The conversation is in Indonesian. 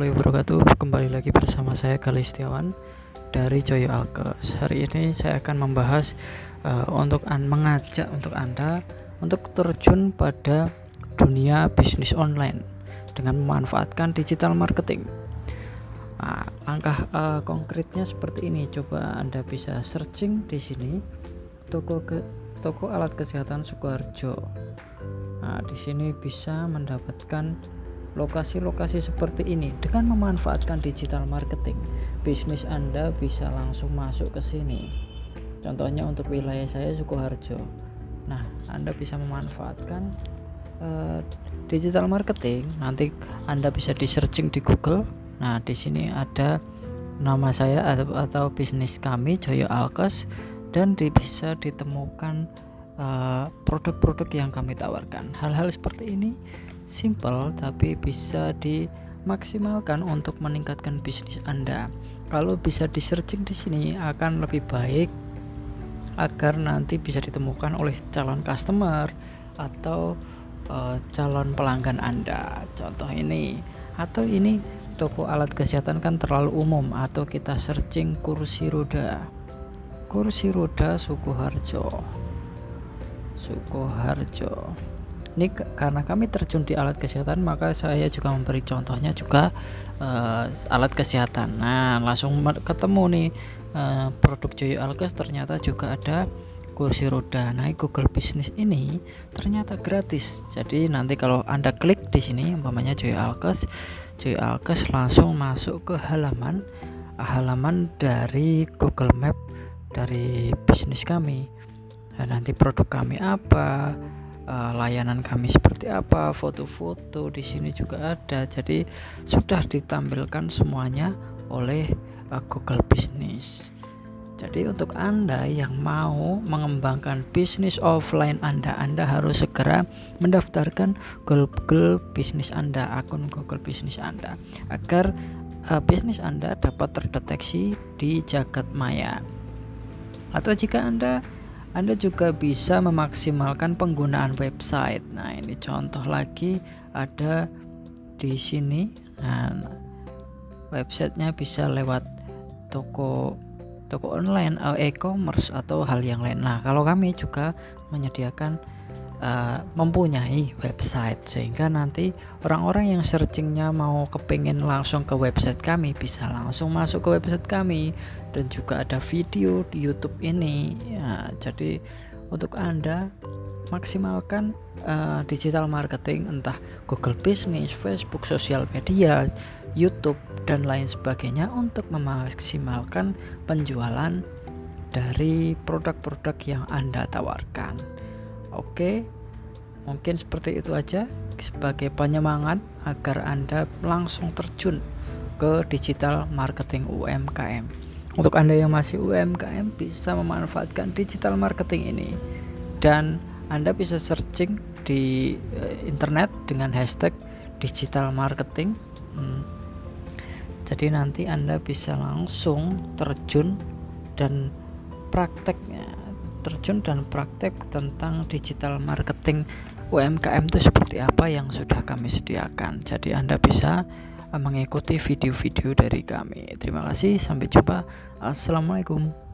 warahmatullahi wabarakatuh. Kembali lagi bersama saya Gali Setiawan Dari Joyo Alkes. Hari ini saya akan membahas uh, Untuk an mengajak untuk Anda Untuk terjun pada dunia bisnis online Dengan memanfaatkan digital marketing. Nah, Langkah uh, konkretnya seperti ini. Coba Anda bisa searching di sini Toko ke toko alat kesehatan Sukoharjo. Nah, di sini bisa mendapatkan lokasi-lokasi seperti ini dengan memanfaatkan digital marketing bisnis Anda bisa langsung masuk ke sini. Contohnya untuk wilayah saya Sukoharjo. Nah Anda bisa memanfaatkan uh, digital marketing. Nanti Anda bisa di searching di Google. Nah di sini ada nama saya atau, atau bisnis kami Joyo Alkes. Dan bisa ditemukan eh, produk-produk uh, yang kami tawarkan. Hal-hal seperti ini simple tapi bisa dimaksimalkan untuk meningkatkan bisnis Anda. Kalau bisa di searching di sini akan lebih baik agar nanti bisa ditemukan oleh calon customer atau uh, calon pelanggan Anda. Contoh ini atau ini toko alat kesehatan kan terlalu umum atau kita searching kursi roda. Kursi roda Sukoharjo. Sukoharjo ini karena kami terjun di alat kesehatan maka saya juga memberi contohnya juga uh, alat kesehatan. Nah langsung ketemu nih uh, produk Joyo Alkes ternyata juga ada kursi roda. Naik Google Business ini ternyata gratis. Jadi nanti kalau anda klik di sini umpamanya Joyo Alkes Joyo Alkes langsung masuk ke halaman halaman dari Google Map dari bisnis kami. Nah, nanti produk kami apa uh, layanan kami seperti apa, foto-foto di sini juga ada. Jadi sudah ditampilkan semuanya oleh uh, Google Business. Jadi untuk Anda yang mau mengembangkan bisnis offline Anda, Anda harus segera mendaftarkan Google Business Anda, akun Google Business Anda agar uh, bisnis Anda dapat terdeteksi di jagat maya. Atau jika Anda anda juga bisa memaksimalkan penggunaan website. Nah, ini contoh lagi ada di sini. Nah, websitenya bisa lewat toko toko online, eh, e-commerce atau hal yang lain. Nah, kalau kami juga menyediakan uh, mempunyai website sehingga nanti orang-orang yang searchingnya mau kepingin langsung ke website kami bisa langsung masuk ke website kami dan juga ada video di YouTube ini ya, jadi untuk anda maksimalkan uh, digital marketing entah Google Business, Facebook, sosial media, YouTube dan lain sebagainya untuk memaksimalkan penjualan dari produk-produk yang Anda tawarkan. Oke, mungkin seperti itu aja sebagai penyemangat agar Anda langsung terjun ke digital marketing UMKM. Untuk Anda yang masih UMKM bisa memanfaatkan digital marketing ini dan Anda bisa searching di uh, internet dengan hashtag digital marketing. Hmm. Jadi nanti Anda bisa langsung terjun dan prakteknya terjun dan praktek tentang digital marketing UMKM itu seperti apa yang sudah kami sediakan. Jadi Anda bisa eh, mengikuti video-video dari kami. Terima kasih, sampai jumpa. Assalamualaikum.